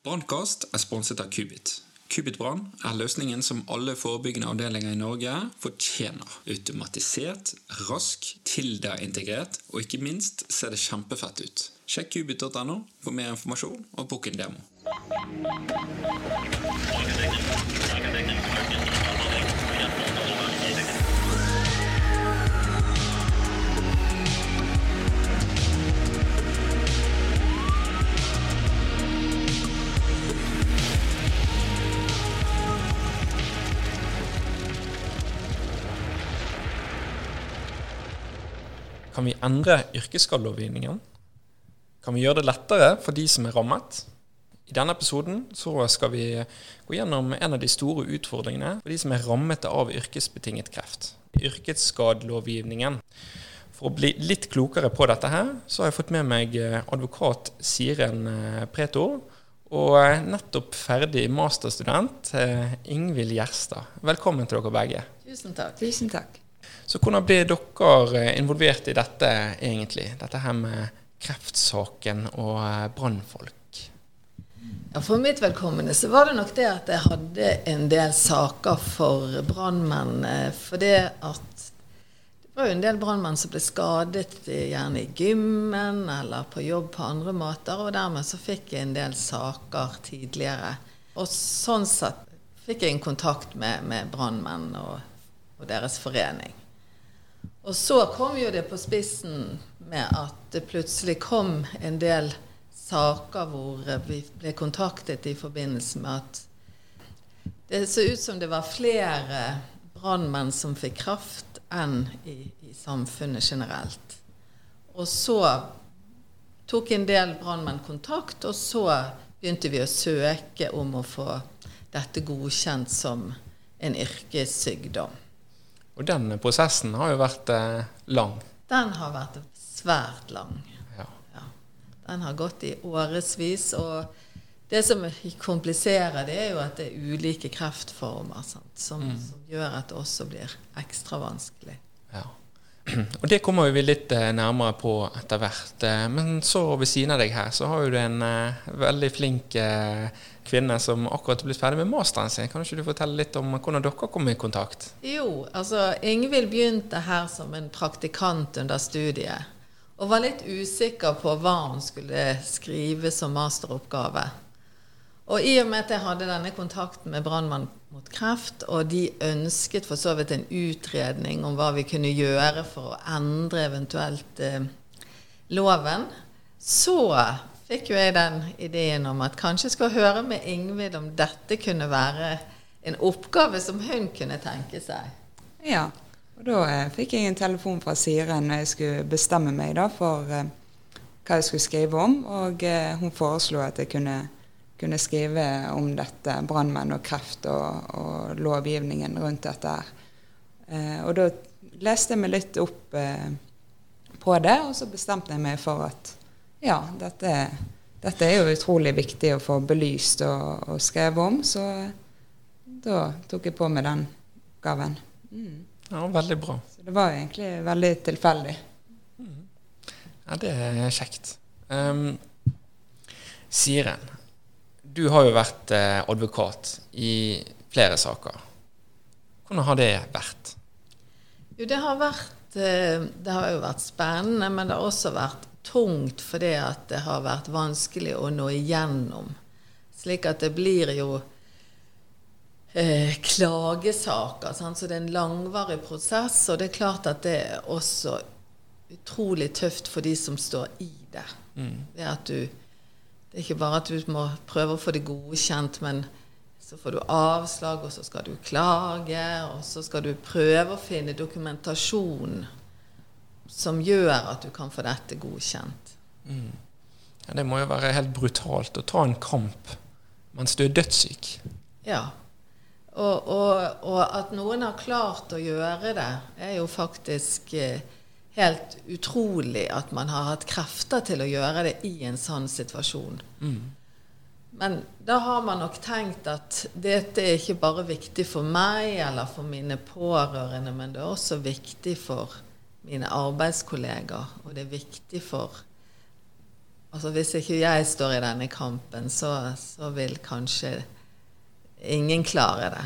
Brannkast er sponset av Kubit. Kubit Brann er løsningen som alle forebyggende avdelinger i Norge fortjener. Automatisert, rask, Tilda-integrert, og ikke minst ser det kjempefett ut. Sjekk kubit.no for mer informasjon og book en demo. Kan vi endre yrkesskadelovgivningen? Kan vi gjøre det lettere for de som er rammet? I denne episoden så skal vi gå gjennom en av de store utfordringene for de som er rammet av yrkesbetinget kreft. Yrkesskadelovgivningen. For å bli litt klokere på dette her, så har jeg fått med meg advokat Siren Preto og nettopp ferdig masterstudent Ingvild Gjerstad. Velkommen til dere begge. Tusen takk. Tusen takk. Så hvordan ble dere involvert i dette egentlig? Dette her med kreftsaken og brannfolk? Ja, for mitt velkommende så var det nok det at jeg hadde en del saker for brannmenn. For det at det var jo en del brannmenn som ble skadet gjerne i gymmen eller på jobb på andre måter, og dermed så fikk jeg en del saker tidligere. Og sånn sett fikk jeg en kontakt med, med brannmenn og, og deres forening. Og så kom jo det på spissen med at det plutselig kom en del saker hvor vi ble kontaktet i forbindelse med at det så ut som det var flere brannmenn som fikk kraft enn i, i, samfunnet generelt. Og så tok en del brannmenn kontakt, og så begynte vi å søke om å få dette godkjent som en yrkessykdom. Og den prosessen har jo vært eh, lang. Den har vært svært lang. Ja. Ja. Den har gått i årevis. Og det som kompliserer det, er jo at det er ulike kreftformer sant, som, mm. som, gjør at det også blir ekstra vanskelig. Ja. Og det kommer vi litt nærmere på etter hvert. Men så ved siden av deg her, så har jo du en uh, veldig flink uh, kvinne som akkurat er blitt ferdig med masteren sin. Kan ikke du fortelle litt om hvordan dere kom i kontakt? Jo, altså Ingvild begynte her som en praktikant under studiet. Og var litt usikker på hva hun skulle skrive som masteroppgave. Og i og med at jeg hadde denne kontakten med Brannmann mot kreft, og de ønsket for så vidt en utredning om hva vi kunne gjøre for å endre eventuelt eh, loven, så fikk jo jeg den ideen om at kanskje jeg skulle høre med Ingvild om dette kunne være en oppgave som hun kunne tenke seg. Ja, og da eh, fikk jeg en telefon fra Siren når jeg skulle bestemme meg da, for eh, hva jeg skulle skrive om, og eh, hun foreslo at jeg kunne, kunne skrive om dette, brannmenn og kreft og, og, lovgivningen rundt dette her. Eh, og da leste jeg meg litt opp eh, på det, og så bestemte jeg meg for at ja, dette, dette, er jo utrolig viktig å få belyst og, og skrevet om. Så da tok jeg på meg den oppgaven. Mm. Ja, veldig bra. Så det var egentlig veldig tilfeldig. Mm. Ja, det er kjekt. Um, Siren, du har jo vært eh, advokat i flere saker. Hvordan har det vært? Jo, det har vært eh, Det har jo vært spennende, men det har også vært tungt fordi at det har vært vanskelig å nå igjennom. Slik at det blir jo eh, klagesaker. Sant? Så det er en langvarig prosess. Og det er klart at det er også utrolig tøft for de som står i det. Mm. Det, at du, det er ikke bare at du må prøve å få det godkjent, men så får du avslag, og så skal du klage, og så skal du prøve å finne dokumentasjon som gjør at du kan få dette godkjent. Mm. Ja, det må jo være helt brutalt å ta en kamp mens du er dødssyk. Ja. Og, og, og, at noen har klart å gjøre det, er jo faktisk eh, helt utrolig at man har hatt krefter til å gjøre det i en sånn situasjon. Mm. Men da har man nok tenkt at dette er ikke bare viktig for meg eller for mine pårørende, men det er også viktig for mine arbeidskolleger, og det er viktig for Altså Hvis ikke jeg står i denne kampen, så, så vil kanskje ingen klare det.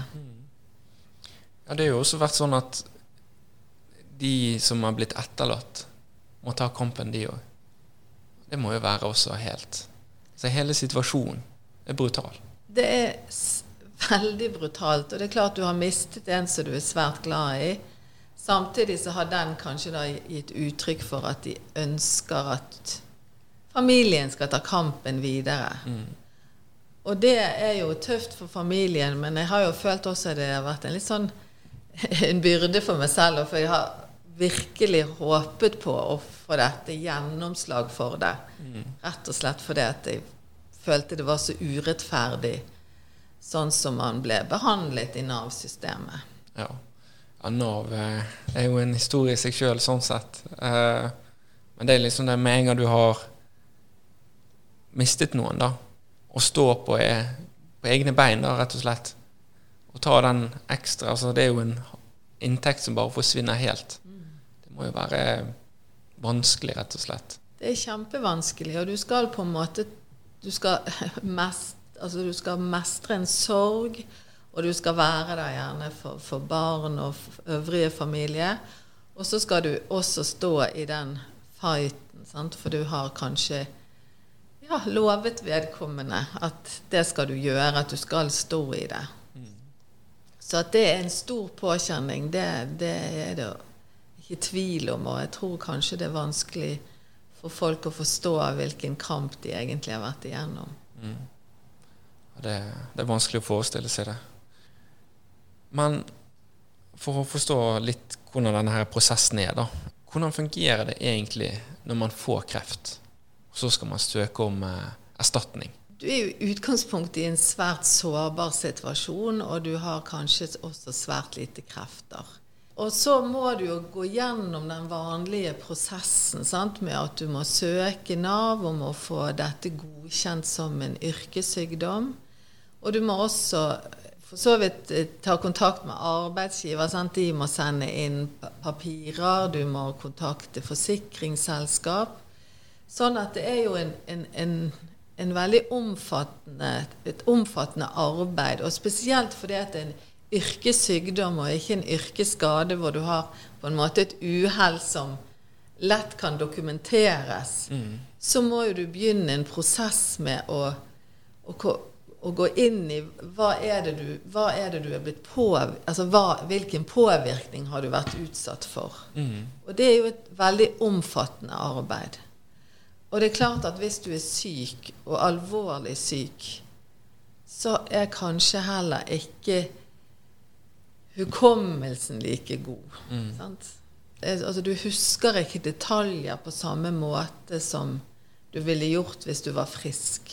Ja, det har jo også vært sånn at de som har blitt etterlatt, må ta kampen, de òg. Det må jo være også helt Så hele situasjonen er brutal. Det er veldig brutalt. Og det er klart du har mistet en som du er svært glad i. Samtidig så har den kanskje da gitt uttrykk for at de ønsker at familien skal ta kampen videre. Og det er jo tøft for familien, men jeg har jo følt også at det har vært en litt sånn en byrde for meg selv. For jeg har virkelig håpet på å få dette gjennomslag for det. Rett og slett fordi at jeg følte det var så urettferdig sånn som man ble behandlet i Nav-systemet. Ja. Ja Nav eh, er jo en historie i seg sjøl, sånn sett. Eh, men det er liksom det med en gang du har mistet noen, da, å stå på, e på egne bein, da, rett og slett, og ta den ekstra altså Det er jo en inntekt som bare forsvinner helt. Det må jo være vanskelig, rett og slett. Det er kjempevanskelig, og du skal på en måte Du skal, mest, altså du skal mestre en sorg, og du skal være der gjerne for, for barn og øvrige familie. Og så skal du også stå i den fighten, sant? for du har kanskje ja, lovet vedkommende at det skal du gjøre, at du skal stå i det. Så at det er en stor påkjenning, det, det er det ikke tvil om. Og jeg tror kanskje det er vanskelig for folk å forstå hvilken kamp de egentlig har vært igjennom. Mm. Det, det er vanskelig å forestille seg det. Men for å forstå litt hvordan denne her prosessen er, da. Hvordan fungerer det egentlig når man får kreft, og så skal man søke om eh, erstatning? Du er jo i utgangspunktet i en svært sårbar situasjon, og du har kanskje også svært lite krefter. Og så må du jo gå gjennom den vanlige prosessen sant? med at du må søke Nav om å få dette godkjent som en yrkessykdom. Og du må også for så vidt eh, ta kontakt med arbeidsgiver. Sant? De må sende inn papirer, du må kontakte forsikringsselskap. Sånn at det er jo en, en, en, en veldig omfattende, et omfattende arbeid. Og spesielt fordi at det er en yrkessykdom og ikke en yrkesskade hvor du har på en måte et uhell som lett kan dokumenteres, så må jo du begynne en prosess med å, å, å gå inn i hva er det du, er det du er blitt på, altså hva, hvilken påvirkning har du vært utsatt for. Og det er jo et veldig omfattende arbeid. Og det er klart at hvis du er syk, og alvorlig syk, så er kanskje heller ikke hukommelsen like god. Sant? Er, altså, du husker ikke detaljer på samme måte som du ville gjort hvis du var frisk.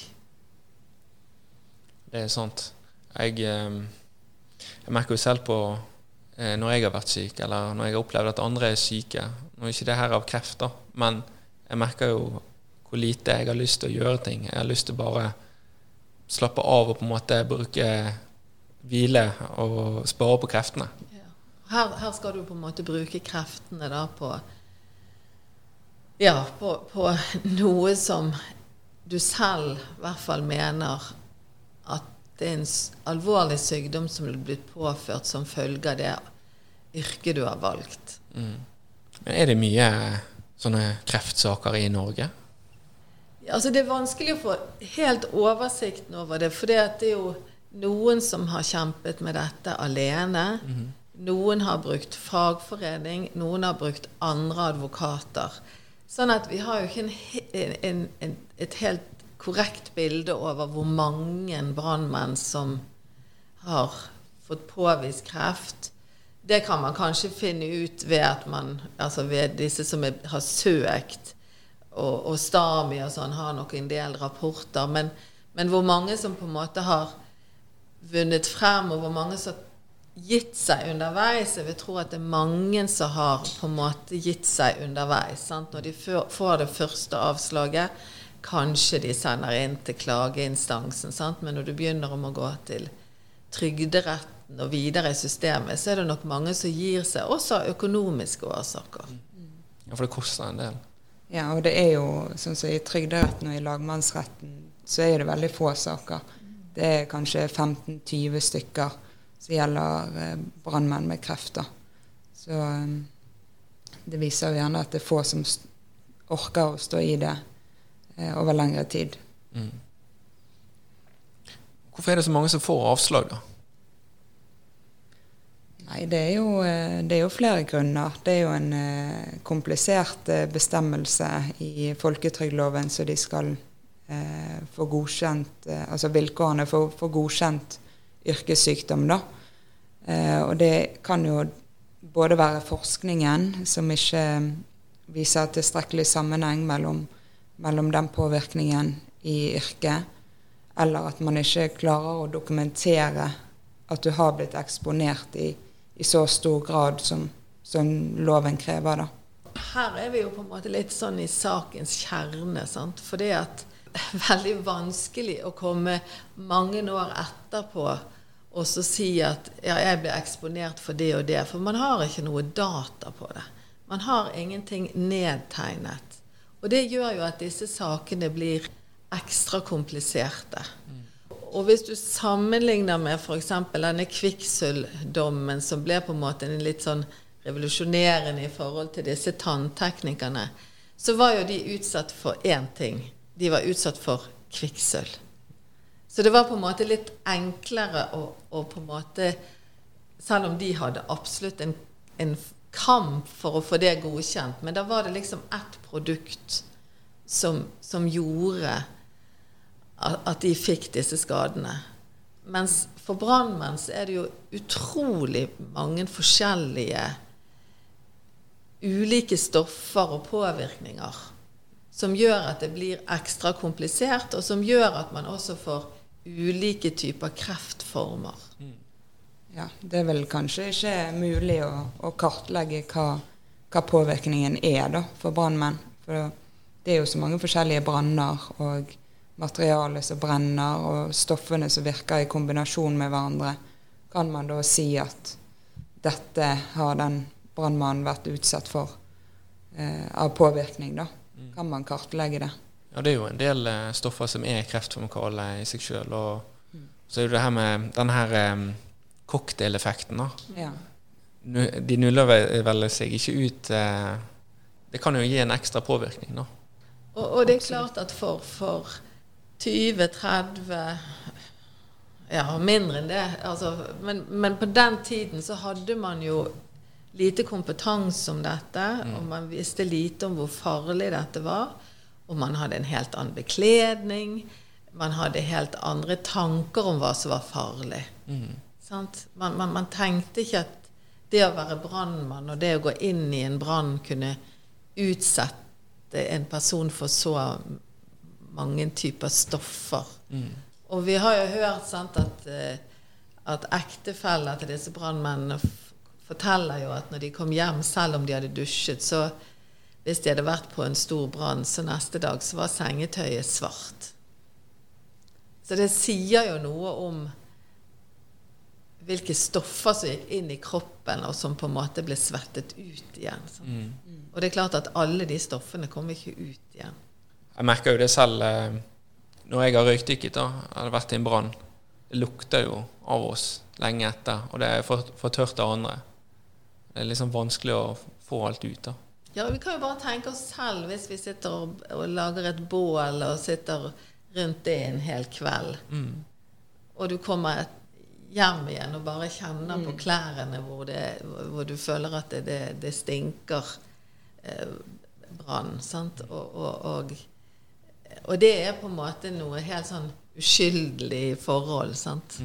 Det er sant. Jeg, eh, jeg merker jo selv på eh, når jeg har vært syk, eller når jeg har opplevd at andre er syke Nå er ikke det her av kreft, da, men jeg merker jo hvor lite jeg har lyst til å gjøre ting. Jeg har lyst til bare slappe av og på en måte bruke hvile og spare på kreftene. Her, her skal du på en måte bruke kreftene da på Ja, på, på noe som du selv i hvert fall mener det er en alvorlig sykdom som er blitt påført som følge av det yrket du har valgt. Men er det mye sånne kreftsaker i Norge? Ja, Altså Det er vanskelig å få helt oversikten over det, for det er jo noen som har kjempet med dette alene. Noen har brukt fagforening, noen har brukt andre advokater. Sånn at vi har jo ikke en, en, en, et helt korrekt bilde over hvor mange brannmenn som har fått påvist kreft. Det kan man kanskje finne ut ved at man, altså ved disse som er, har søkt, og, og Stami og sånn har nok en del rapporter. Men, men hvor mange som på en måte har vunnet frem, og hvor mange som har gitt seg underveis Jeg vil tro at det er mange som har på en måte gitt seg underveis. Sant? Når de får det første avslaget, kanskje de sender inn til klageinstansen. Sant? Men når du begynner om å gå til Trygderetten og videre i systemet, så er det nok mange som gir seg, også av økonomiske årsaker. Ja, for det koster en del. Ja, og det er jo sånn som i Trygderetten og i lagmannsretten, så er det veldig få saker. Det er kanskje 15-20 stykker som gjelder eh, brannmenn med kreft. Så eh, det viser jo gjerne at det er få som orker å stå i det over lengre tid. Mm. Hvorfor er det så mange som får avslag, da? Nei, det er, jo, eh, det er jo flere grunner. Det er jo en eh, komplisert eh, bestemmelse i folketrygdloven, så de skal eh, få godkjent eh, Altså vilkårene for for godkjent yrkessykdom, da. Eh, og det kan jo både være forskningen som ikke viser tilstrekkelig sammenheng mellom, mellom den påvirkningen i yrket, eller at man ikke klarer å dokumentere at du har blitt eksponert i, i så stor grad som, som loven krever. da. Her er vi jo på en måte litt sånn i sakens kjerne. sant? For det at veldig vanskelig å komme mange år etterpå og så si at ja, jeg ble eksponert for det og det. For man har ikke noe data på det. Man har ingenting nedtegnet. Og det gjør jo at disse sakene blir ekstra kompliserte. Og hvis du sammenligner med f.eks. denne kvikksølvdommen, som ble på en måte en litt sånn revolusjonerende i forhold til disse tannteknikerne, så var jo de utsatt for én ting. De var utsatt for kvikksølv. Så det var på en måte litt enklere å, å på en måte Selv om de hadde absolutt en, en kamp for å få det godkjent, men da var det liksom ett produkt som, som gjorde at, de fikk disse skadene. Mens for brannmenn så er det jo utrolig mange forskjellige ulike stoffer og påvirkninger som gjør at det blir ekstra komplisert, og som gjør at man også får ulike typer kreftformer. Ja, det er vel kanskje ikke mulig å, å kartlegge hva, hva påvirkningen er da, for brannmenn. For det er jo så mange forskjellige branner og materialet som brenner, og stoffene som virker i kombinasjon med hverandre. Kan man da si at dette har den brannmannen vært utsatt for eh, av påvirkning, da? Kan man kartlegge det? Ja, det er jo en del eh, stoffer som er kreftfremkallende i seg sjøl. Og så er det det her med den her eh, cocktaileffekten. Ja. De nuller vel- seg ikke ut eh, Det kan jo gi en ekstra påvirkning, da. Og, og det er klart at for, for 20-30 Ja, mindre enn det. Altså, men, men på den tiden så hadde man jo lite kompetanse om dette, og man visste lite om hvor farlig dette var. Og man hadde en helt annen bekledning. Man hadde helt andre tanker om hva som var farlig. Sant? Man, man, man tenkte ikke at det å være brannmann og det å gå inn i en brann kunne utsette en person for så mange typer stoffer. Og vi har jo hørt sant, at, eh, at ektefeller til disse brannmennene forteller jo at når de kom hjem, selv om de hadde dusjet, så hvis de hadde vært på en stor brann, så neste dag så var sengetøyet svart. Så det sier jo noe om hvilke stoffer som gikk inn i kroppen, og som på en måte ble svettet ut igjen. Mm. Og det er klart at alle de stoffene kommer ikke ut igjen. Jeg merker jo det selv eh, når jeg har røykdykket, da, eller vært i en brann. Det lukter jo av oss lenge etter, og det er for, for tørt av andre. Det er liksom vanskelig å få alt ut. da. Ja, Vi kan jo bare tenke oss selv hvis vi sitter og, og lager et bål og sitter rundt det en hel kveld. Og du kommer et, hjem igjen og bare kjenner på klærne hvor, det, hvor du føler at det, det, det stinker eh, brann. sant? Og, og, og, og det er på en måte noe helt sånn uskyldig forhold. sant?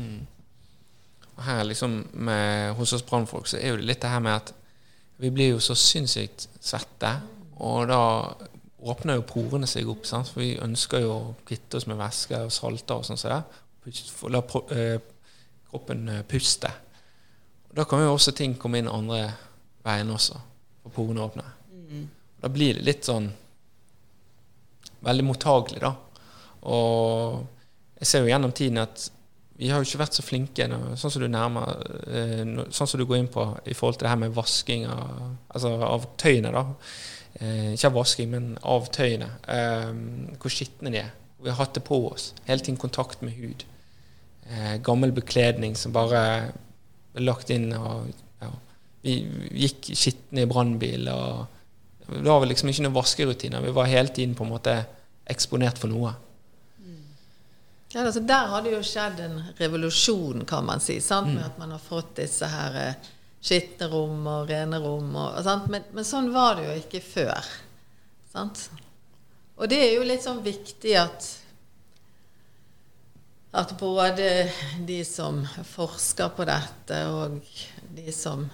Og her liksom med, hos oss brannfolk så er jo det litt det her med at vi blir jo så sinnssykt svette, og da åpner jo porene seg opp, sant? for vi ønsker jo å kvitte oss med væske og salter og sånn Så. La eh, kroppen puster. puste. Og da kan jo også ting komme inn andre veien også, for porene åpne. Da blir det litt sånn veldig mottagelig, da. Og jeg ser jo gjennom tiden at vi har jo ikke vært så flinke, sånn som du nærmer eh, Sånn som du går inn på i forhold til det her med vasking av, altså av tøyene, da. eh, Ikke av vasking, men av tøyene. Eh, hvor skitne de er. Vi har hatt det på oss. Hele tiden kontakt med hud. Eh, gammel bekledning som bare ble lagt inn. og ja, Vi gikk skitne i brannbil. Det var vel liksom ikke noen vaskerutiner. Vi var hele tiden på en måte eksponert for noe. Ja, altså Der har det jo skjedd en revolusjon, kan man si, sant? med at man har fått disse her eh, skitne rom og rene rom. Og, sant? Men, men sånn var det jo ikke før. Sant? Og det er jo litt sånn viktig at at både de som forsker på dette, og de som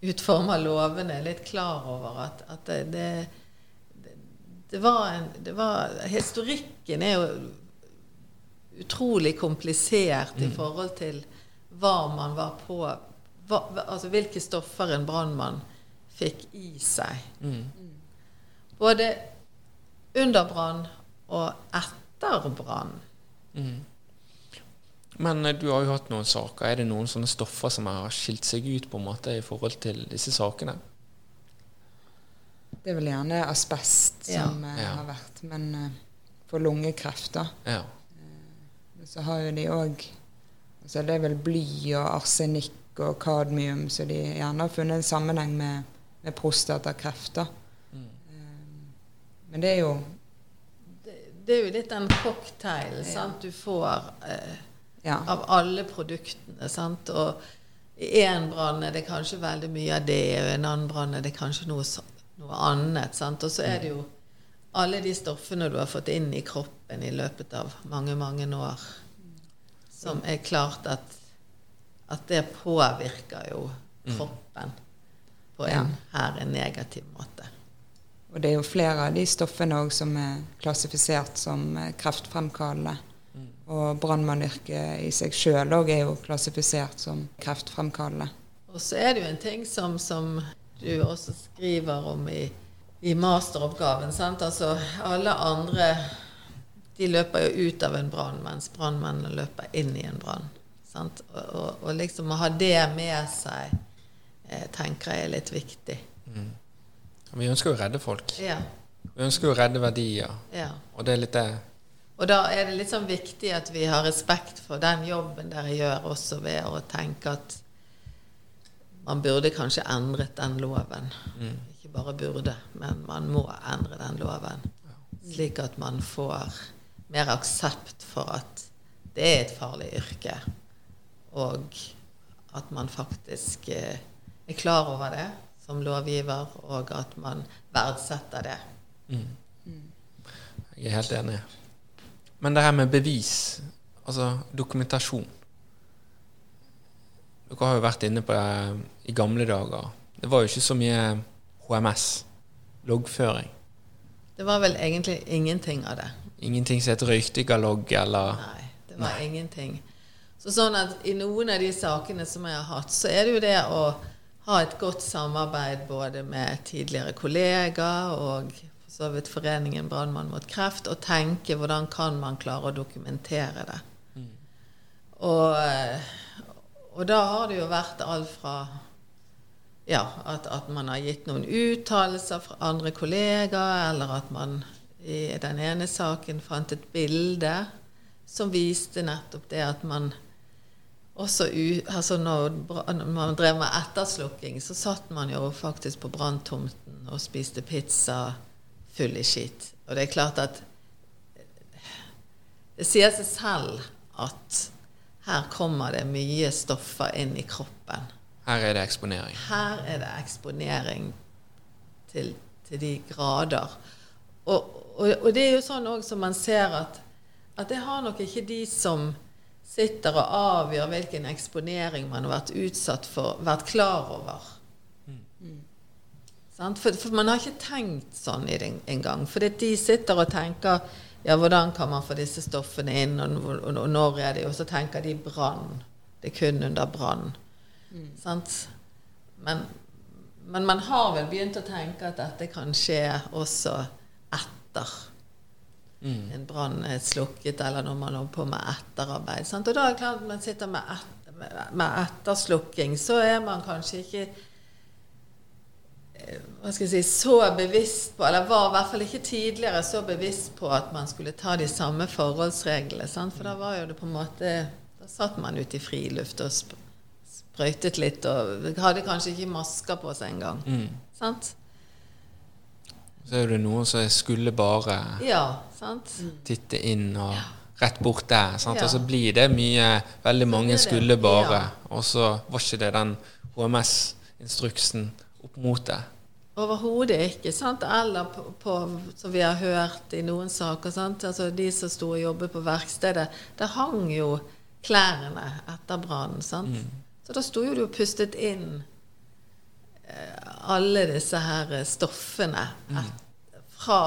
utformer lovene, er litt klar over at, at det, det, det, var en, det var Historikken er jo utrolig komplisert i forhold til hva man var på hva, Altså hvilke stoffer en brannmann fikk i seg. Både under brann og etter brann. Men eh, du har jo hatt noen saker. Er det noen sånne stoffer som har skilt seg ut på en måte i forhold til disse sakene? Det er vel gjerne asbest Ja. som eh, Ja. har vært, men eh, for lungekreft, da. Ja. Så har jo de òg altså Det er vel bly og arsenikk og kadmium, så de gjerne har funnet en sammenheng med, med prostatakreft. da. Eh, Men det er jo Det, det er jo litt den cocktailen sant, du får eh, Ja. av alle produktene. Sant? Og i én brann er det kanskje veldig mye av det, og i en annen brann er det kanskje noe, noe annet. Sant? Og så er det jo alle de stoffene du har fått inn i kroppen i løpet av mange, mange år, som er klart at, at det påvirker jo kroppen på en, her en negativ måte. Og det er jo flere av de stoffene òg som er klassifisert som eh, kreftfremkallende. Og brannmannyrket i seg sjøl òg er jo klassifisert som kreftfremkallende. Og så er det jo en ting som, som du også skriver om i, i masteroppgaven. Sant? Altså, alle andre de løper jo ut av en brann, mens brannmennene løper inn i en brann. Sant? Og, og, og liksom å ha det med seg eh, tenker jeg er litt viktig. Vi ønsker jo å redde folk. Ja, Vi ønsker jo å redde verdier. ja. Og det er litt det Og da er det litt sånn viktig at vi har respekt for den jobben dere gjør, også ved å tenke at man burde kanskje endret den loven. Ikke bare burde, men man må endre den loven. Slik at man får mer aksept for at det er et farlig yrke. Og at man faktisk eh, er klar over det som lovgiver, og at man verdsetter det. Jeg er helt enig. Men det her med bevis, altså dokumentasjon Dere har jo vært inne på det i gamle dager. Det var jo ikke så mye HMS, loggføring. Det var vel egentlig ingenting av det. Ingenting som het røykdykkerlogg eller Nei, det var ingenting. Så sånn at i noen av de sakene som jeg har hatt, så er det jo det å ha et godt samarbeid både med tidligere kollegaer og så vidt Foreningen Brannmann mot kreft, og tenke hvordan kan man klare å dokumentere det. Og, eh, og da har det jo vært alt fra ja, at, at man har gitt noen uttalelser fra andre kollegaer, eller at man i den ene saken fant et bilde som viste nettopp det at man også u, altså når, når man drev med etterslukking, så satt man jo faktisk på branntomten og spiste pizza full i skitt. Og det er klart at det sier seg selv at her kommer det mye stoffer inn i kroppen. Her er det eksponering. Her er det eksponering til, til de grader. Og, og, og det er jo sånn òg som man ser at, at det har nok ikke de som sitter og avgjør hvilken eksponering man har vært utsatt for, vært klar over. Sant? For, for man har ikke tenkt sånn i det engang. For de sitter og tenker ja, hvordan kan man få disse stoffene inn, og, og, og når er de Og så tenker de brann. Det er kun under brann. Sant? Men, men man har vel begynt å tenke at dette kan skje også etter en brann er slukket, eller når man holder på med etterarbeid. Sant? Og da er det klart at man sitter med, et, med, med etterslukking, så er man kanskje ikke hva skal jeg si, så bevisst på, eller var i hvert fall ikke tidligere så bevisst på at man skulle ta de samme forholdsreglene. Sant? For da var jo det på en måte Da satt man ute i friluft og sp sprøytet litt og hadde kanskje ikke masker på seg engang. Mm. Sant? Så er det noen som skulle bare Ja, sant? titte inn og rett bort der. Sant? Ja. Og så blir det mye Veldig mange skulle bare. Og så var ikke det den HMS-instruksen opp mot det. Overhodet ikke. sant? Eller på, på, som vi har hørt i noen saker, sant? Altså, de som sto og jobbet på verkstedet, der hang jo klærne etter brannen. sant? Så da sto jo du og pustet inn eh, alle disse her stoffene et, fra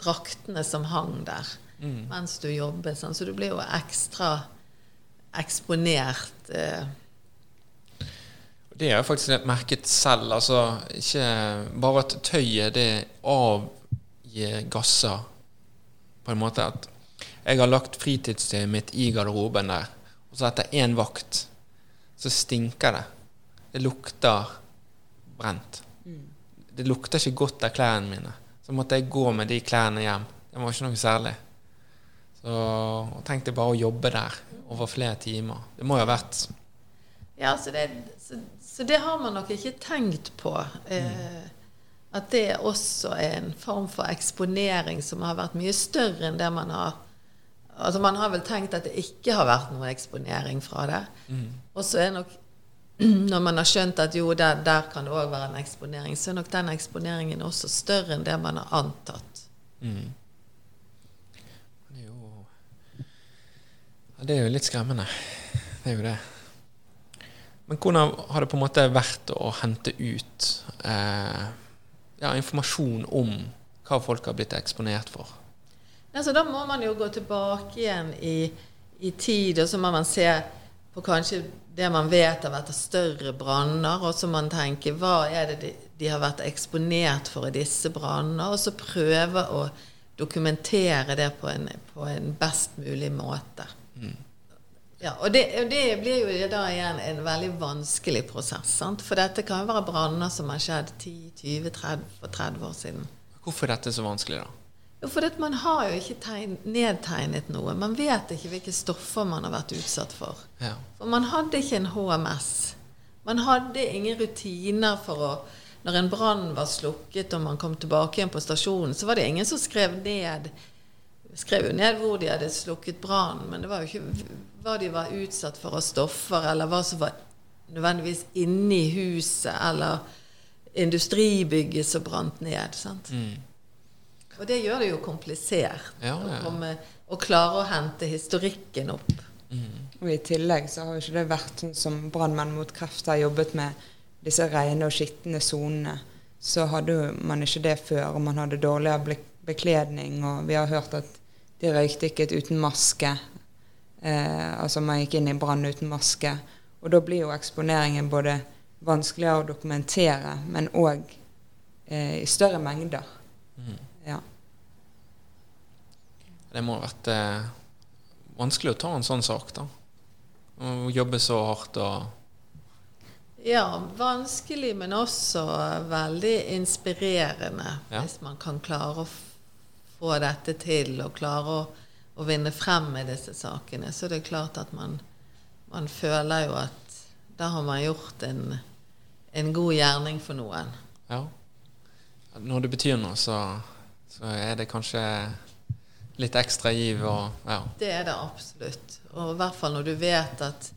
draktene som hang der mens du jobbet. sant? Så du blir jo ekstra eksponert. Eh, Det har jeg faktisk merket selv. Altså, ikke bare at tøyet det avgir gasser på en måte at jeg har lagt fritidstøyet mitt i garderoben der, og så etter én vakt så stinker det. Det lukter brent. Det lukter ikke godt av klærne mine. Så måtte jeg gå med de klærne hjem. Det var ikke noe særlig. Så tenkte tenkte bare å jobbe der over flere timer. Det må jo ha vært Ja, så det, så, så det har man nok ikke tenkt på. Eh, at det også er en form for eksponering som har vært mye større enn det man har Altså Man har vel tenkt at det ikke har vært noe eksponering fra det. Og så er nok Når man har skjønt at jo, der, der kan det òg være en eksponering, så er nok den eksponeringen også større enn det man har antatt. Mm. Det er jo ja, Det er jo litt skremmende. Det er jo det. Men hvordan har det på en måte vært å hente ut eh, ja, informasjon om hva folk har blitt eksponert for? Altså, da må man jo gå tilbake igjen i, i tid, og så må man se på kanskje det man vet har vært av større branner, og så må man tenke hva er det de, de har vært eksponert for i disse brannene, og så prøve å dokumentere det på en, på en best mulig måte. Ja, og det, det blir jo da igjen en veldig vanskelig prosess. Sant? For dette kan jo være branner som har skjedd 10-20-30 for 30 år siden. Hvorfor er dette så vanskelig, da? Jo, for at man har jo ikke tegn, nedtegnet noe. Man vet ikke hvilke stoffer man har vært utsatt for. Ja. For man hadde ikke en HMS. Man hadde ingen rutiner for å Når en brann var slukket og man kom tilbake igjen på stasjonen, så var det ingen som skrev ned skrev jo ned hvor de hadde slukket brannen, men det var jo ikke hva de var utsatt for av stoffer, eller hva som var nødvendigvis inni huset, eller industribygget som brant ned. sant? Mm. Og det gjør det jo komplisert Ja, ja. å, komme, å klare å hente historikken opp. Og I tillegg så har jo ikke det vært sånn som Brannmenn mot kreft har jobbet med disse rene og skitne sonene. Så hadde jo man ikke det før, og man hadde dårligere bekledning. Og vi har hørt at de røykdykket uten maske. Eh, altså man gikk inn i brann uten maske. Og da blir jo eksponeringen både vanskeligere å dokumentere, men òg eh, i større mengder. Ja. Det må ha vært eh, vanskelig å ta en sånn sak, da. Å jobbe så hardt og Ja, vanskelig, men også veldig inspirerende. Ja. Hvis man kan klare å få dette til, og klare å, å vinne frem med disse sakene. Så det er klart at man, man føler jo at da har man gjort en, en god gjerning for noen. Ja. Når det betyr noe, så, så er det kanskje litt ekstra giv og ja. Det er det absolutt. Og i hvert fall når du vet at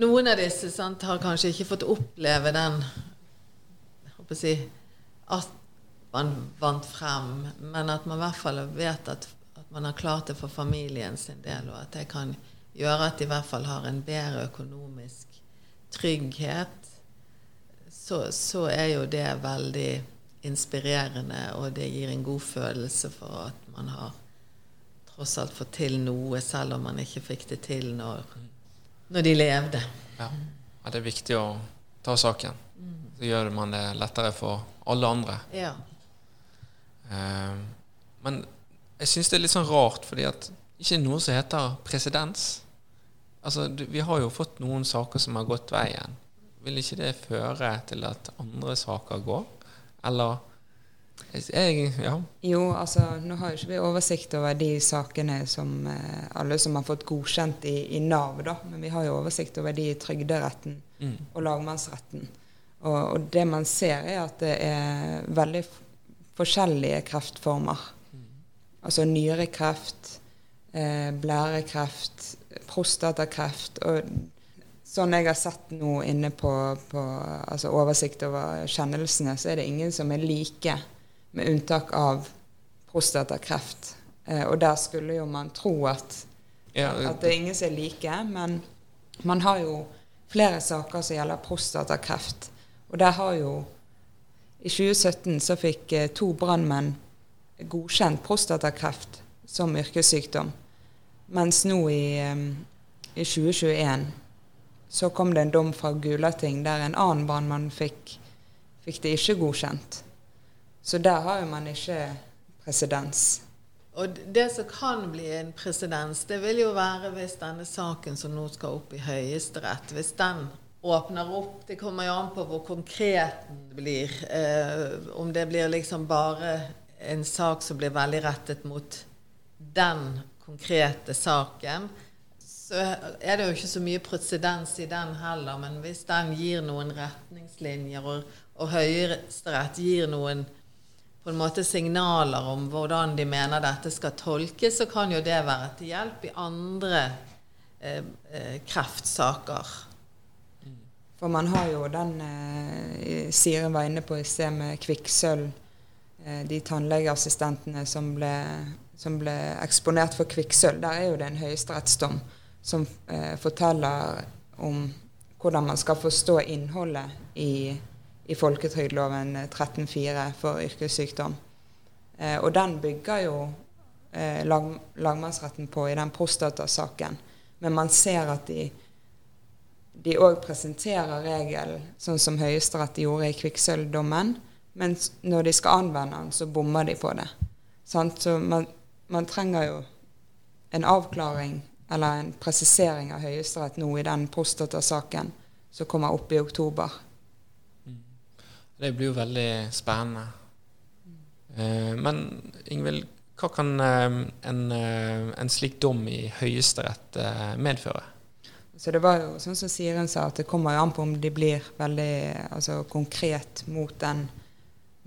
noen av disse sant, har kanskje ikke fått oppleve den jeg håper å si, At man vant frem, men at man i hvert fall vet at, at man har klart det for familien sin del, og at det kan gjøre at de i hvert fall har en bedre økonomisk trygghet, så, så er jo det veldig inspirerende, og det gir en god følelse for at man har tross alt fått til noe, selv om man ikke fikk det til når, når de levde. ja. ja. Det er viktig å ta saken. Så gjør man det lettere for alle andre. Ja. Eh, men jeg syns det er litt sånn rart, fordi at ikke noe som heter presedens. Altså, vi har jo fått noen saker som har gått veien. Vil ikke det føre til at andre saker går? Eller jeg, ja. Jo, altså nå har jo ikke vi oversikt over de sakene som eh, alle som har fått godkjent i, i, Nav, da. Men vi har jo oversikt over de i Trygderetten mm. og lagmannsretten. Og, og, det man ser, er at det er veldig forskjellige kreftformer. Altså nyrekreft, eh, blærekreft, prostatakreft. og Sånn jeg har sett nå inne på, på altså oversikt over kjennelsene, så er det ingen som er like, med unntak av prostatakreft. Eh, og der skulle jo man tro at, ja, at det er ingen som er like, men man har jo flere saker som gjelder prostatakreft. Og der har jo I 2017 så fikk eh, to brannmenn godkjent prostatakreft som yrkessykdom, mens nå i, eh, i 2021 så kom det en dom fra Gulating der en annen brannmann fikk, fikk, det ikke godkjent. Så der har jo man ikke presedens. Og det som kan bli en presedens, det vil jo være hvis denne saken som nå skal opp i Høyesterett, hvis den åpner opp Det kommer jo an på hvor konkret den blir. Eh, om det blir liksom bare en sak som blir veldig rettet mot den konkrete saken så er det jo ikke så mye presedens i den heller. Men hvis den gir noen retningslinjer, og, og Høyesterett gir noen på en måte signaler om hvordan de mener dette skal tolkes, så kan jo det være til hjelp i andre eh, eh, kreftsaker. For man har jo den eh, Siren var inne på i sted med kvikksølv. Eh, de tannlegeassistentene som ble, som ble eksponert for kvikksølv. Der er jo det en høyesterettsdom som eh, forteller om hvordan man skal forstå innholdet i, i folketrygdloven 13.4 for yrkessykdom. Eh, og den bygger jo eh, lag, lagmannsretten på i den prostatasaken. Men man ser at de de òg presenterer regelen sånn som Høyesterett gjorde i kvikksølvdommen. Men når de skal anvende den, så bommer de på det. Sant? Så man, man trenger jo en avklaring eller en presisering av Høyesterett nå i den prostatasaken som kommer opp i oktober. Det blir jo veldig spennende. Eh, men Ingvild, hva kan eh, en, eh, en, slik dom i Høyesterett medføre? Så det var jo sånn som Siren sa, at det kommer jo an på om de blir veldig altså, konkret mot den,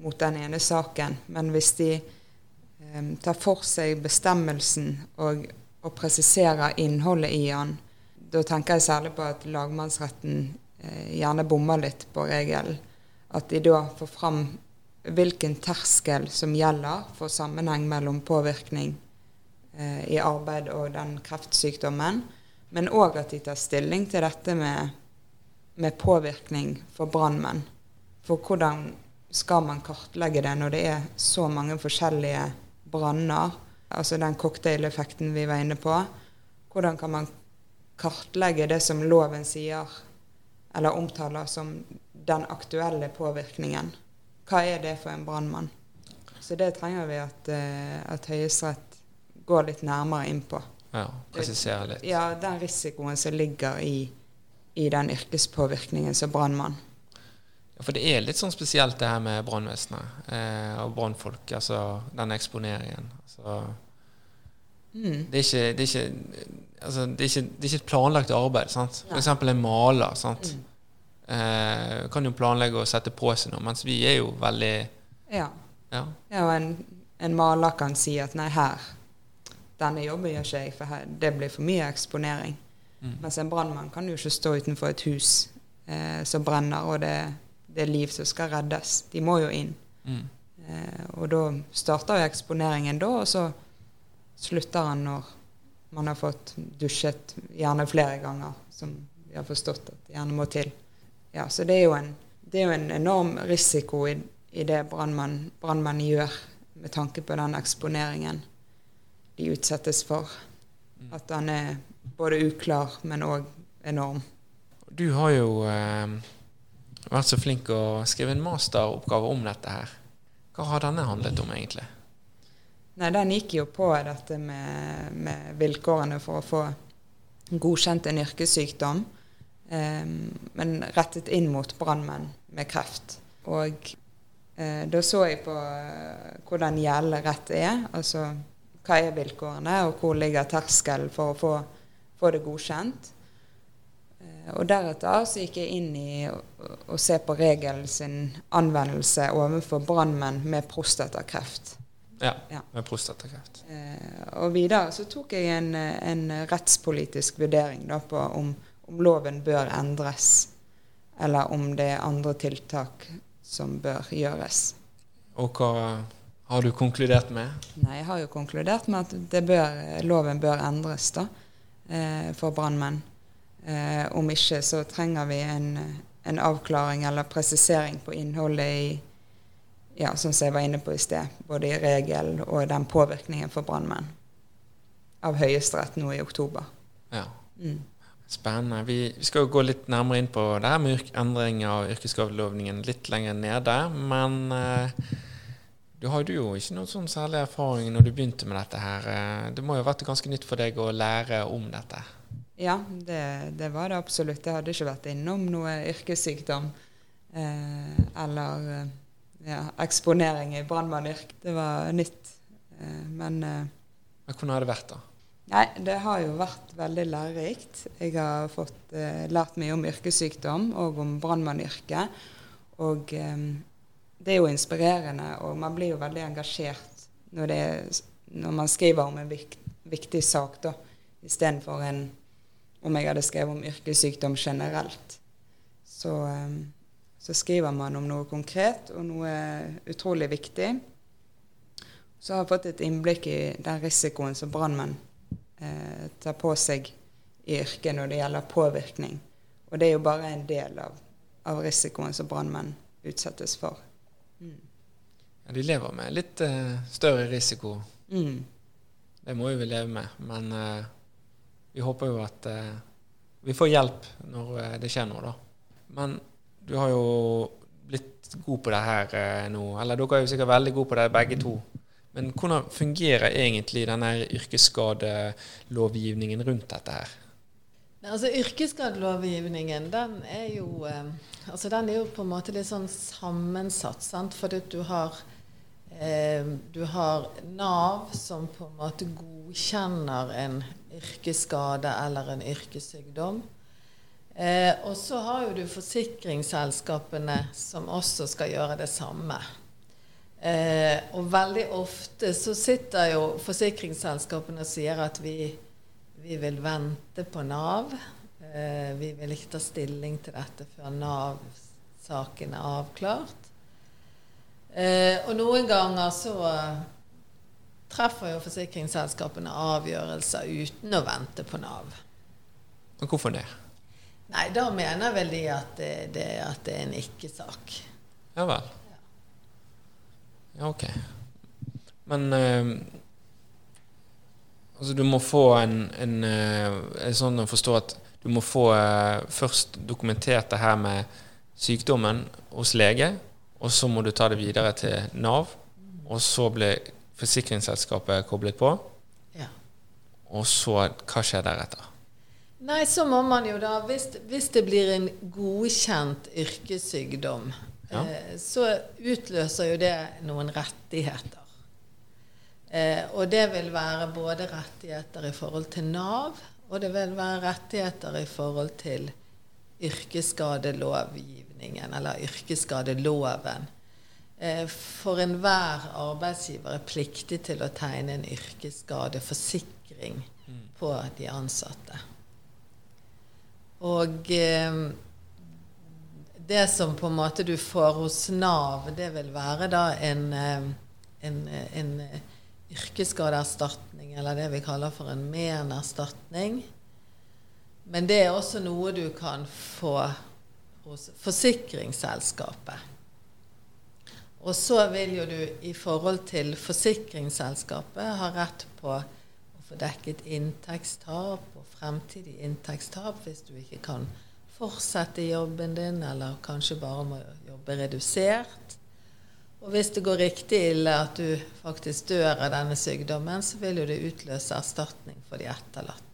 mot den, ene saken. Men hvis de eh, tar for seg bestemmelsen og og presiserer innholdet i den. Da tenker jeg særlig på at lagmannsretten eh, gjerne bommer litt på regelen. At de da får fram hvilken terskel som gjelder for sammenheng mellom påvirkning eh, i arbeid og den kreftsykdommen. Men òg at de tar stilling til dette med, med påvirkning for brannmenn. For hvordan skal man kartlegge det når det er så mange forskjellige branner? altså den cocktaileffekten vi var inne på. Hvordan kan man kartlegge det som loven sier, eller omtaler som den aktuelle påvirkningen? Hva er det for en brannmann? Så det trenger vi at, uh, at Høyesterett går litt nærmere inn på. Ja, Presisere litt. Ja, den risikoen som ligger i, i den yrkespåvirkningen som brannmann. Ja, For det er litt sånn spesielt det her med brannvesenet eh, og brannfolk. Altså den eksponeringen. Altså, Mm. Det, er ikke, det, er ikke, altså, det, er ikke, det, er ikke, et planlagt arbeid. Sant? Eksempel en maler. Sant? Mm. Eh, kan jo planlegge å sette på seg noe, mens vi er jo veldig Ja. ja. ja og en, en, maler kan si at nei, her Denne jobben gjør ikke jeg, for her, det blir for mye eksponering. Mm. Mens en brannmann kan jo ikke stå utenfor et hus eh, som brenner, og det, det, er liv som skal reddes. De må jo inn. Mm. Eh, og da starter jo eksponeringen da, og så slutter han når man har fått dusjet gjerne flere ganger, som vi har forstått at gjerne må til. Ja, så det er jo en, er jo en enorm risiko i, i det brannmenn gjør, med tanke på den eksponeringen de utsettes for. At den er både uklar, men òg enorm. Du har jo eh, vært så flink å skrive en masteroppgave om dette her. Hva har denne handlet om, egentlig? Nei, den gikk jo på dette med, med vilkårene for å få godkjent en yrkessykdom, eh, men rettet inn mot brannmenn med kreft. Og Eh, da så jeg på eh, hvordan gjeldende rett er. Altså hva er vilkårene, og hvor ligger terskelen for å få, få det godkjent. Eh, og deretter så gikk jeg inn i å, å se på regelen sin anvendelse overfor brannmenn med prostatakreft. Ja, Ja. med prostatakreft. Eh, og videre så tok jeg en, en rettspolitisk vurdering da, på om, om loven bør endres, eller om det er andre tiltak som bør gjøres. Og hva har du konkludert med? Nei, jeg har jo konkludert med at det bør, loven bør endres da, eh, for brannmenn. Eh, om ikke så trenger vi en, en avklaring eller presisering på innholdet i ja, som jeg var inne på i sted, både i regelen og den påvirkningen for brannmenn av Høyesterett nå i oktober. Ja. Mm. Spennende. Vi, vi skal jo gå litt nærmere inn på det her med endring av yrkesskadelovgivningen litt lenger nede. Men eh, du hadde jo ikke noen sånn særlig erfaring når du begynte med dette her. Eh, Det må jo ha vært ganske nytt for deg å lære om dette. Ja, det, det var det absolutt. Jeg hadde ikke vært innom noe yrkessykdom eh, eller eh, ja, eksponering i brannmannyrk. Det var nytt. Eh, men eh, hvordan har det vært, da? Nei, det har jo vært veldig lærerikt. Jeg har fått eh, lært mye om yrkessykdom og om brannmannyrket. Og det er jo inspirerende, og man blir jo veldig engasjert når, det når man skriver om en vik, viktig sak, da, istedenfor en om jeg hadde skrevet om yrkessykdom generelt. Så, eh, så skriver man om noe konkret og noe utrolig viktig. Så har jeg fått et innblikk i den risikoen som brannmenn eh, tar på seg i yrket når det gjelder påvirkning. Og det er jo bare en del av, av risikoen som brannmenn utsettes for. Ja, de lever med litt uh, større risiko. Mm. Det må jo vi leve med. Men uh, vi håper jo at uh, vi får hjelp når det skjer noe, da. Men du har jo blitt god på det her nå. Eller dere er jo sikkert veldig gode på det begge to. Men hvordan fungerer egentlig denne yrkesskadelovgivningen rundt dette her? Altså Yrkesskadelovgivningen den er jo eh, altså den er jo på en måte litt sånn sammensatt. sant? Fordi du har eh, du har Nav som på en måte godkjenner en yrkesskade eller en yrkessykdom. Eh, og så har jo du forsikringsselskapene som også skal gjøre det samme. Eh, og veldig ofte så sitter jo forsikringsselskapene og sier at vi, vi vil vente på Nav. Eh, vi vil ikke ta stilling til dette før Nav-saken er avklart. Eh, og noen ganger så treffer jo forsikringsselskapene avgjørelser uten å vente på Nav. Og hvorfor det? Nei, da mener vel de at det, det, at det er en ikke-sak. Ja vel. Ja, ok. Men eh, altså du må få en, en eh, Er sånn å forstå at du må få eh, først dokumentert det her med sykdommen hos lege, og så må du ta det videre til Nav, og så blir forsikringsselskapet koblet på, Ja. og så hva skjer deretter? Nei, så må man jo da Hvis, hvis det blir en godkjent yrkessykdom, Ja. eh, så utløser jo det noen rettigheter. Eh, og det vil være både rettigheter i forhold til Nav, og det vil være rettigheter i forhold til yrkesskadelovgivningen, eller yrkesskadeloven. Eh, for enhver arbeidsgiver er pliktig til å tegne en yrkesskadeforsikring på de ansatte. Og eh, det som på en måte du får hos Nav, det vil være da en, eh, en, eh, en eh, yrkesskadeerstatning, eller det vi kaller for en menerstatning. Men det er også noe du kan få hos forsikringsselskapet. Og så vil jo du i forhold til forsikringsselskapet ha rett på å få dekket inntektstap og fremtidig inntektstap hvis du ikke kan fortsette jobben din, eller kanskje bare må jobbe redusert. Og hvis det går riktig ille at du faktisk dør av denne sykdommen, så vil jo det utløse erstatning for de etterlatte.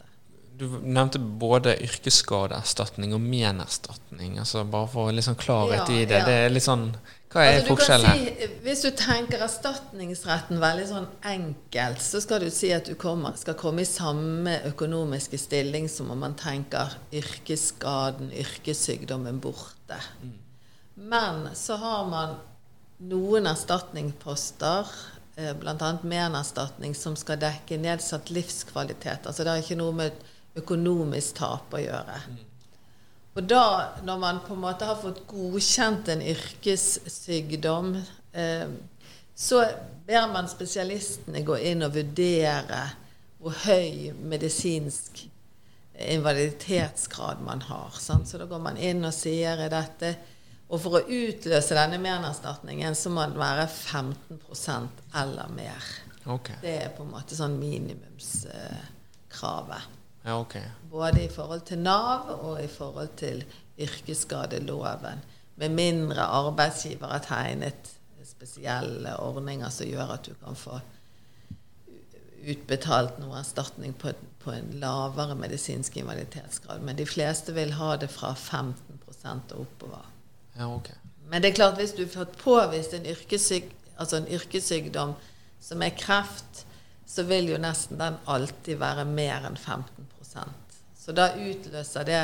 Du nevnte både yrkesskadeerstatning og menerstatning. altså Bare for litt sånn klarhet Ja, i det. ja. Det er litt sånn Hva er Altså, forskjellen her? si, hvis du tenker erstatningsretten veldig sånn enkelt, så skal du si at du kommer, skal komme i samme økonomiske stilling som om man tenker yrkesskaden, yrkessykdommen borte. Men så har man noen erstatningsposter, eh, bl.a. menerstatning, som skal dekke nedsatt livskvalitet. Altså det har ikke noe med økonomisk tap å gjøre. Og da, når man på en måte har fått godkjent en yrkessykdom, eh, så ber man spesialistene gå inn og vurdere hvor høy medisinsk invaliditetsgrad man har. Sant? Så da går man inn og sier er dette Og for å utløse denne menerstatningen, så må den være 15% eller mer. Okay. Det er på en måte sånn minimumskravet. Ja, okay. Både i forhold til Nav og i forhold til yrkesskadeloven. Med mindre arbeidsgiver har tegnet spesielle ordninger som gjør at du kan få utbetalt noe erstatning på, på en lavere medisinsk invaliditetsgrad. Men de fleste vil ha det fra 15% og oppover. Ja, okay. Men det er klart, hvis du fått påvist en, yrkessyk, altså en yrkessykdom som er kreft, så vil jo nesten den alltid være mer enn 15% Så da utløser det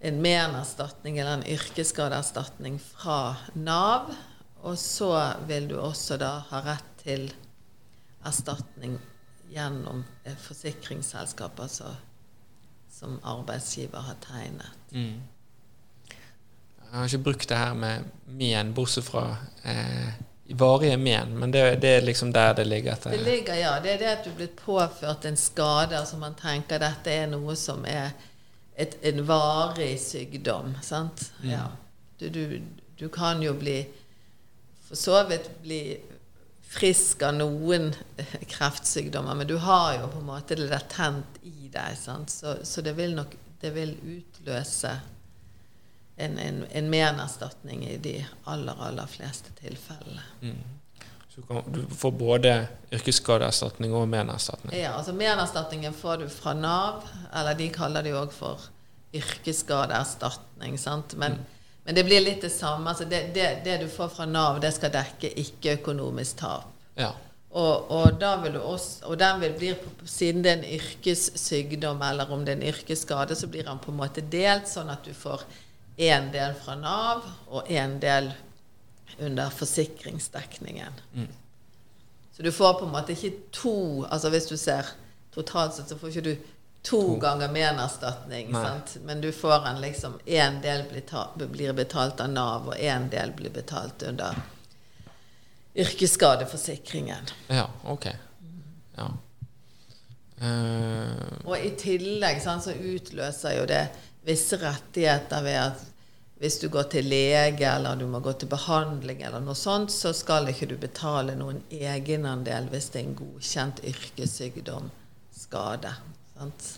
en menerstatning eller en yrkesskadeerstatning fra Nav. Og så vil du også da ha rett til erstatning gjennom et forsikringsselskap, altså som arbeidsgiver har tegnet. Mm. Jeg har ikke brukt det her med men, bortsett fra eh, varige men. Men det, det er liksom der det ligger etter. Det ligger, ja. Det er det at du er blitt påført en skade. Altså man tenker dette er noe som er et, en varig sykdom. Sant? Mm. Ja. Du, du, du kan jo bli For så vidt bli frisk av noen kreftsykdommer, men du har jo på en måte det latent i deg. Sant? Så, så det vil nok det vil utløse en, en, en menerstatning i de aller, aller fleste tilfellene. Mm. Så du, kan, du får både yrkesskadeerstatning og menerstatning. Ja, altså Menerstatningen får du fra Nav, eller de kaller det jo òg for yrkesskadeerstatning. sant? Men, men det blir litt det samme. altså det, det, det du får fra Nav, det skal dekke ikke-økonomisk tap. Ja. Og, og, også, og den vil bli, siden det er en yrkessykdom eller om det er en yrkesskade, så blir den på en måte delt, sånn at du får én del fra Nav og én del under forsikringsdekningen. Mm. Så du får på en måte ikke to altså Hvis du ser totalt sett, så får ikke du to, To. ganger menerstatning. erstatning. sant? Men du får en liksom Én del blir, ta, blir betalt av Nav, og én del blir betalt under yrkesskadeforsikringen. ja, ok. Ja. Uh. Og i tillegg sant, så utløser jo det visse rettigheter ved at hvis du går til lege eller du må gå til behandling, eller noe sånt, så skal ikke du betale noen egenandel hvis det er en godkjent yrkessykdom, skade. Sant?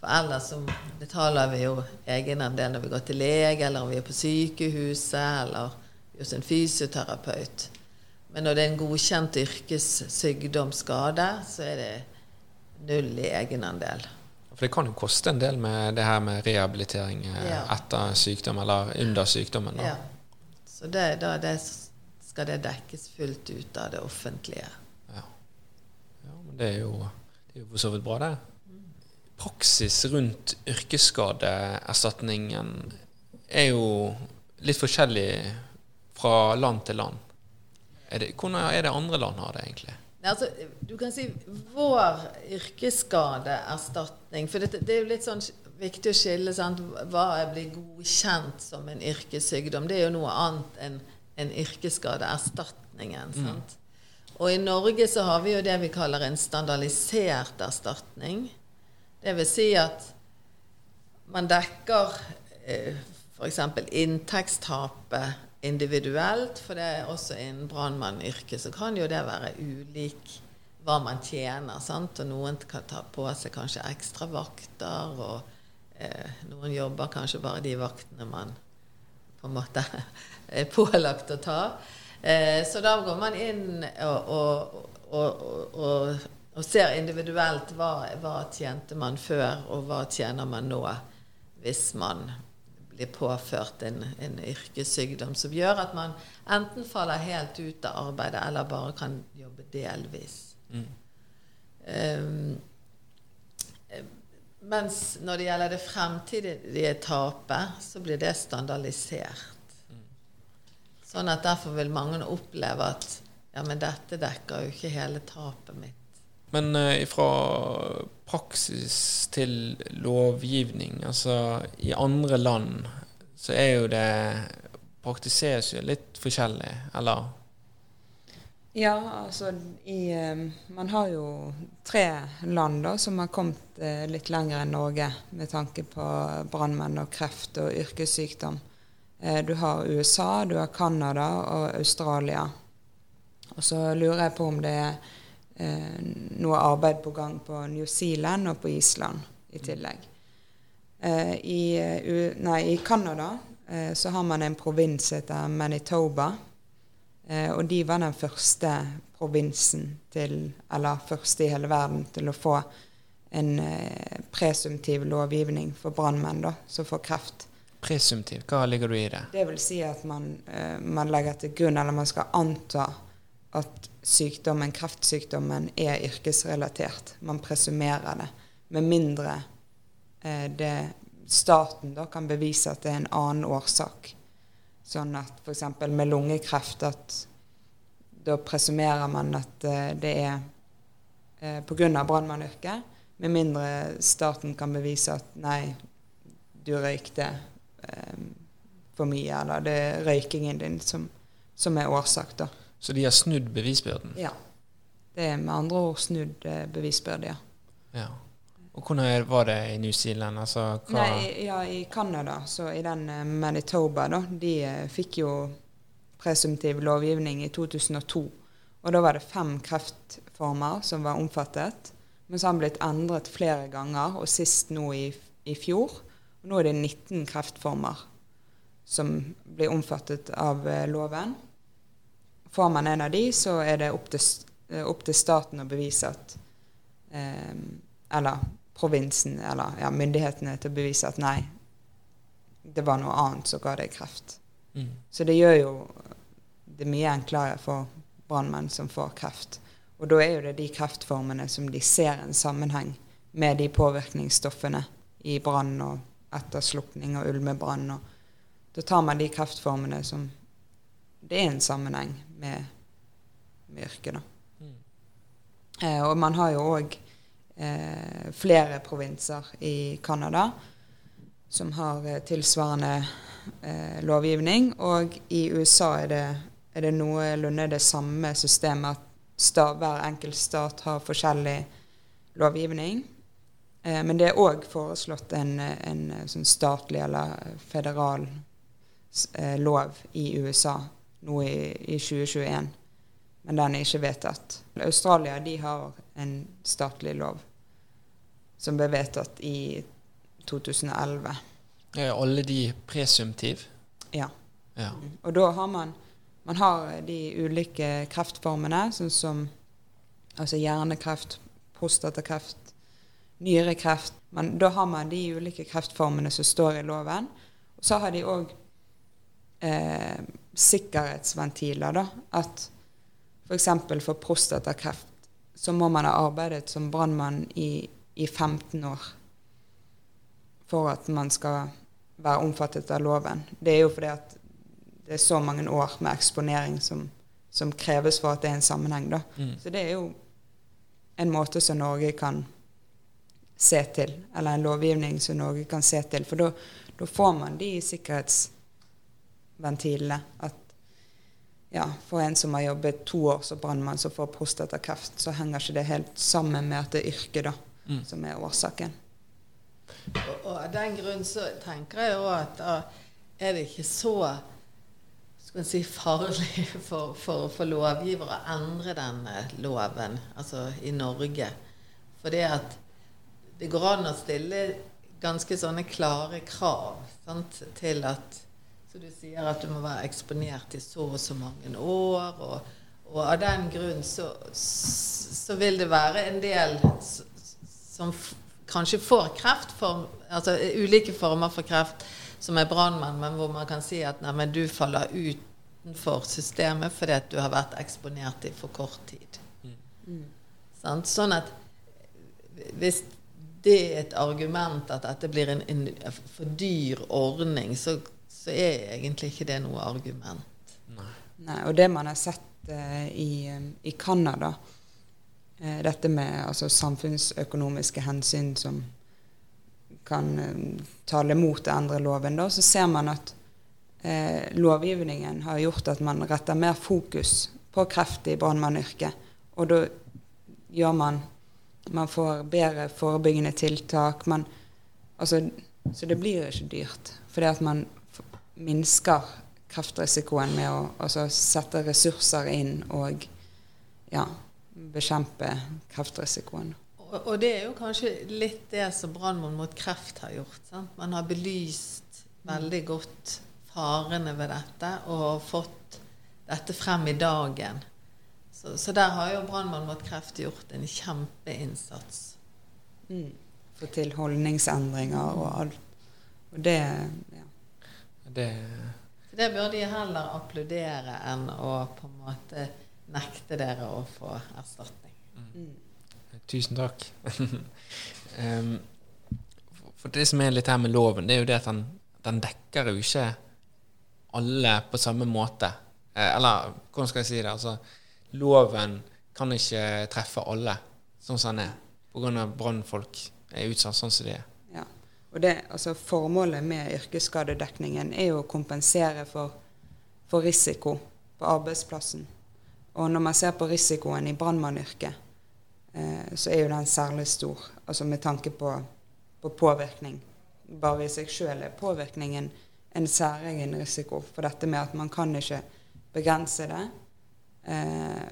For ellers så betaler vi jo egenandel når vi går til lege, eller vi er på sykehuset, eller hos en fysioterapeut. Men når det er en godkjent yrkessykdom, skade, så er det null i egenandel. For det kan jo koste en del med det her med rehabilitering eh, Ja. etter sykdom, eller under sykdommen. Da. Ja. Så det, da det skal det dekkes fullt ut av det offentlige. Ja. ja, men det er jo det er jo for så vidt bra, det. Praksis rundt yrkesskadeerstatningen er jo litt forskjellig fra land til land. Er det, hvordan er det andre land har det, egentlig? Nei, altså, du kan si vår yrkesskadeerstatning For det, det er jo litt sånn viktig å skille sant? hva blir godkjent som en yrkessykdom. Det er jo noe annet enn en yrkesskadeerstatningen. Sant? Og i Norge så har vi jo det vi kaller en standardisert erstatning. Det vil si at man dekker eh, f.eks. inntektstapet individuelt, for det er også innen brannmannyrket så kan jo det være ulik hva man tjener. sant? Og noen kan ta på seg kanskje ekstra vakter, og eh, noen jobber kanskje bare de vaktene man på en måte er pålagt å ta. Eh, så da går man inn og, og, og, og, ser individuelt hva, hva tjente man før, og hva tjener man nå hvis man blir påført en, en yrkessykdom som gjør at man enten faller helt ut av arbeidet, eller bare kan jobbe delvis. Mm. Um, mens når det gjelder det fremtidige tapet, så blir det standardisert. Sånn at derfor vil mange oppleve at ja, men dette dekker jo ikke hele tapet mitt. Men ifra fra praksis til lovgivning, altså i andre land så er jo det Praktiseres jo litt forskjellig, eller? Ja, altså i um, Man har jo tre land da som har kommet uh, litt lenger enn Norge med tanke på brannmenn og kreft og yrkessykdom. Du har USA, du har Canada og Australia. Og så lurer jeg på om det er noe arbeid på gang på New Zealand og på Island i tillegg. I, nei, i Canada Eh, så har man en provins som heter Manitoba. Eh, og de var den første provinsen til, eller første i hele verden, til å få en eh, presumtiv lovgivning for brannmenn som får kreft. Presumtiv, hva ligger du i det? Det vil si at man, man legger til grunn, eller man skal anta at sykdommen, kreftsykdommen er yrkesrelatert. Man presumerer det. Med mindre det staten da kan bevise at det er en annen årsak. Sånn at f.eks. med lungekreft at da presumerer man at eh, det er eh, pga. brannmannyrket, med mindre staten kan bevise at nei, du røykte eh, for mye, eller det er røykingen din som, som, er årsak, da. Så de har snudd bevisbyrden? Ja. Det er med andre ord snudd uh, bevisbyrde, ja. ja. Og hvordan var det i New Zealand? Altså, Nei, ja, I Canada, så i den uh, Manitoba, da, de uh, fikk jo presumptiv lovgivning i 2002. Og da var det fem kreftformer som var omfattet. Men så har den blitt endret flere ganger, og sist nå i, i fjor. Og nå er det 19 kreftformer som blir omfattet av loven. Får man en av de, så er det opp til, opp til staten å bevise at Eller provinsen eller ja, myndighetene til å bevise at nei, det var noe annet som ga deg kreft. Mm. Så det gjør jo det mye enklere for brannmenn som får kreft. Og da er jo det de kreftformene som de ser en sammenheng med de påvirkningsstoffene i brann og etterslukning og ulmebrann. Og da tar man de kreftformene som det er en sammenheng med, med yrket. Da. Mm. Eh, og man har jo òg eh, flere provinser i Canada som har eh, tilsvarende eh, lovgivning. Og i USA er det, er det noenlunde det samme systemet at stat, hver enkelt stat har forskjellig lovgivning. Eh, men det er òg foreslått en, en, sånn statlig eller federal eh, lov i USA nå i, i 2021 men den er ikke vedtatt. Australia de har en statlig lov som ble vedtatt i 2011. Er alle de presumptiv? Ja. ja. Og da har man man har de ulike kreftformene, sånn som altså hjernekreft, prostatakreft, nyrekreft. Men da har man de ulike kreftformene som står i loven. Og så har de òg eh, sikkerhetsventiler. da, At f.eks. For, for prostatakreft så må man ha arbeidet som brannmann i i 15 år for at man skal være omfattet av loven. Det er jo fordi at det er så mange år med eksponering som, som kreves for at det er en sammenheng. Da. Mm. Så det er jo en måte som Norge kan se til, eller en lovgivning som Norge kan se til. For da får man de sikkerhetsventilene. At ja, for en som har jobbet to år som brannmann som får prostatakreft, så henger ikke det helt sammen med at det er yrket, da mm. som er årsaken. Og, og, av den grunn så tenker jeg òg at da er det ikke så skal si, farlig for, for, for lovgiver å endre den loven, altså i Norge. For det at det går an å stille ganske sånne klare krav sant, til at Så du sier at du må være eksponert i så og så mange år. og og av den grunn så, så vil det være en del som f kanskje får kreft, for, altså ulike former for kreft, som er brannmenn, men hvor man kan si at nei, men du faller utenfor systemet fordi at du har vært eksponert i for kort tid. Sant? Sånn at hvis det er et argument at dette blir en, en for dyr ordning, så, så er egentlig ikke det noe argument. Nei, og det man har sett eh, i, eh, i Canada, eh, dette med altså, samfunnsøkonomiske hensyn som kan eh, tale mot å endre loven, da, så ser man at eh, lovgivningen har gjort at man retter mer fokus på kreft i brannmannyrket. Og da gjør man Man får bedre forebyggende tiltak. Man, altså, så det blir ikke dyrt. Fordi at man minsker kreftrisikoen med å altså, sette ressurser inn og ja, bekjempe kreftrisikoen. Og, og det er jo kanskje litt det som Brannmann mot kreft har gjort. Sant? Man har belyst veldig godt farene ved dette og fått dette frem i dagen. Så, så der har jo Brannmann mot kreft gjort en kjempeinnsats. Mm. Få til holdningsendringer og alt. Og det. Det, det bør de heller applaudere enn å på en måte nekte dere å få erstatning. Mm. Tusen takk. um, for det som er litt her med loven, det er jo det at den, den dekker jo ikke alle på samme måte. Eh, eller hvordan skal jeg si det? Altså, loven kan ikke treffe alle sånn som den er, pga. brannfolk er utsatt sånn som de er. Og det, altså Formålet med yrkesskadedekningen er jo å kompensere for, for risiko på arbeidsplassen. Og når man ser på risikoen i brannmannyrket, eh, så er jo den særlig stor. Altså med tanke på, på påvirkning. Bare i seg sjøl er påvirkningen en særegen risiko. For dette med at man kan ikke begrense det. Eh,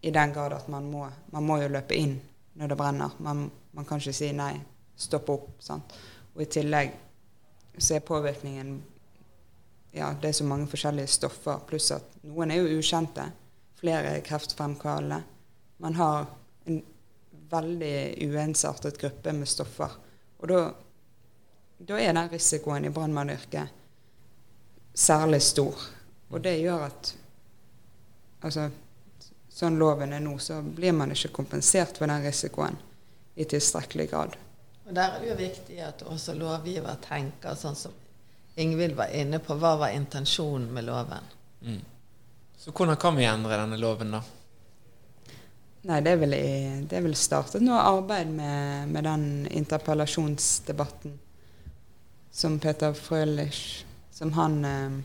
I den grad at man må, man må jo løpe inn når det brenner. Man, man kan ikke si nei, stopp opp. Sant? Og i tillegg så er påvirkningen ja, det er så mange forskjellige stoffer, pluss at noen er jo ukjente. Flere er kreftfremkallende. Man har en veldig uensartet gruppe med stoffer. Og da, da er den risikoen i brannmannyrket særlig stor. Og det gjør at altså, sånn loven er nå, så blir man ikke kompensert for den risikoen i tilstrekkelig grad. Og Der er det jo viktig at også lovgiver tenker sånn som Ingvild var inne på. Hva var intensjonen med loven? Mm. Så hvordan kan vi endre denne loven, da? Nei, det er vel, det er vel startet noe arbeid med, med den interpellasjonsdebatten som Peter Frølich Som han eh,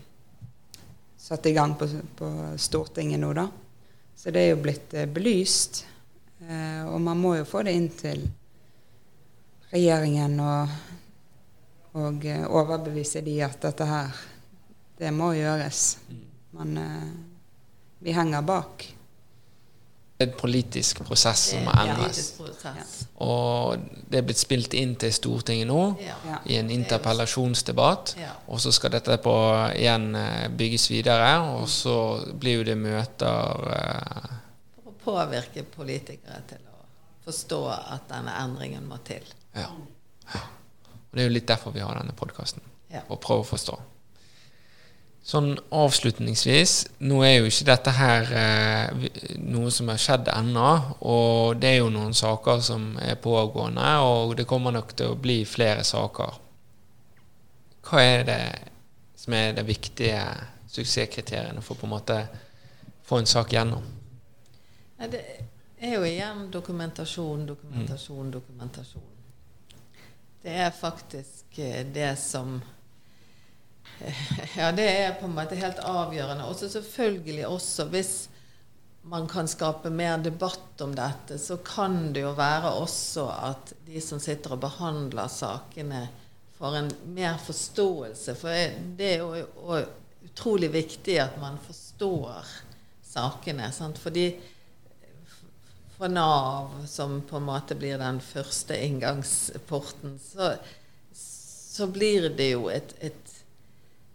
satte i gang på, på Stortinget nå, da. Så det er jo blitt eh, belyst. Eh, og man må jo få det inn til regjeringen og, og eh, overbevise de at dette her, det må gjøres. Men eh, vi henger bak. Det er en politisk prosess som må endres. Og det er blitt spilt inn til Stortinget nå Ja. I en interpellasjonsdebatt. Ja. Og så skal dette på igjen eh, bygges videre, og så blir jo det møter eh, For å påvirke politikere til å forstå at denne endringen må til. Ja. ja. Og det er jo litt derfor vi har denne podkasten. Ja. Å prøve å forstå. Sånn avslutningsvis Nå er jo ikke dette her eh, noe som har skjedd ennå. Og det er jo noen saker som er pågående, og det kommer nok til å bli flere saker. Hva er det som er de viktige suksesskriteriene for på en måte få en sak gjennom? Nei, det er jo igjen dokumentasjon, dokumentasjon, dokumentasjon. Det er faktisk eh, det som Ja, det er på en måte helt avgjørende. Og selvfølgelig også hvis man kan skape mer debatt om dette, så kan det jo være også at de som sitter og behandler sakene, får en mer forståelse. For det er jo utrolig viktig at man forstår sakene. Sant? Fordi for Nav, som på en måte blir den første inngangsporten, så, så blir det jo et, et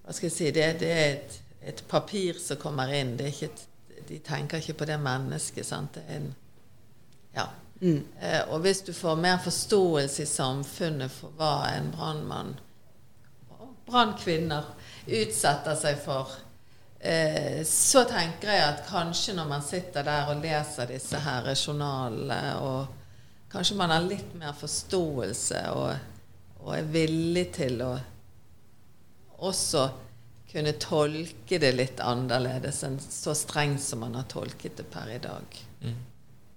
Hva skal jeg si Det, det er et, et papir som kommer inn. Et de tenker ikke på det mennesket. sant? Det er en, ja. Mm. Eh, og hvis du får mer forståelse i samfunnet for hva en brannmann og brannkvinner utsetter seg for, eh, så tenker jeg at kanskje når man sitter der og leser disse her journalene, og kanskje man har litt mer forståelse og, og er villig til å også kunne tolke det litt annerledes enn så strengt som man har tolket det per i dag.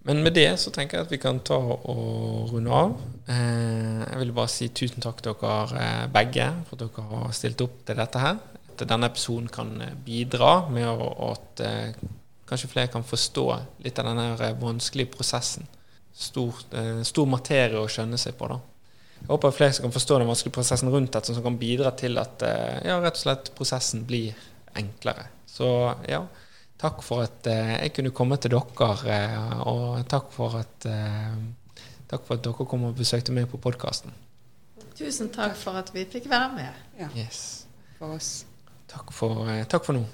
Men med det så tenker jeg at vi kan ta og runde av. Eh, jeg vil bare si tusen takk til dere eh, begge for at dere har stilt opp til dette her. At denne episoden kan eh, bidra med å, at eh, kanskje flere kan forstå litt av denne vanskelige prosessen. Stor, eh, stor materie å skjønne seg på, da. Jeg håper flere som kan forstå den vanskelige prosessen rundt dette, som kan bidra til at eh, ja, rett og slett prosessen blir enklere. Så ja, takk for at eh, jeg kunne komme til dere, eh, og takk for at eh, Takk for at dere kom og besøkte meg på podkasten. Tusen takk for at vi fikk være med. Ja, Yes. for oss. Takk for, eh, takk for nå.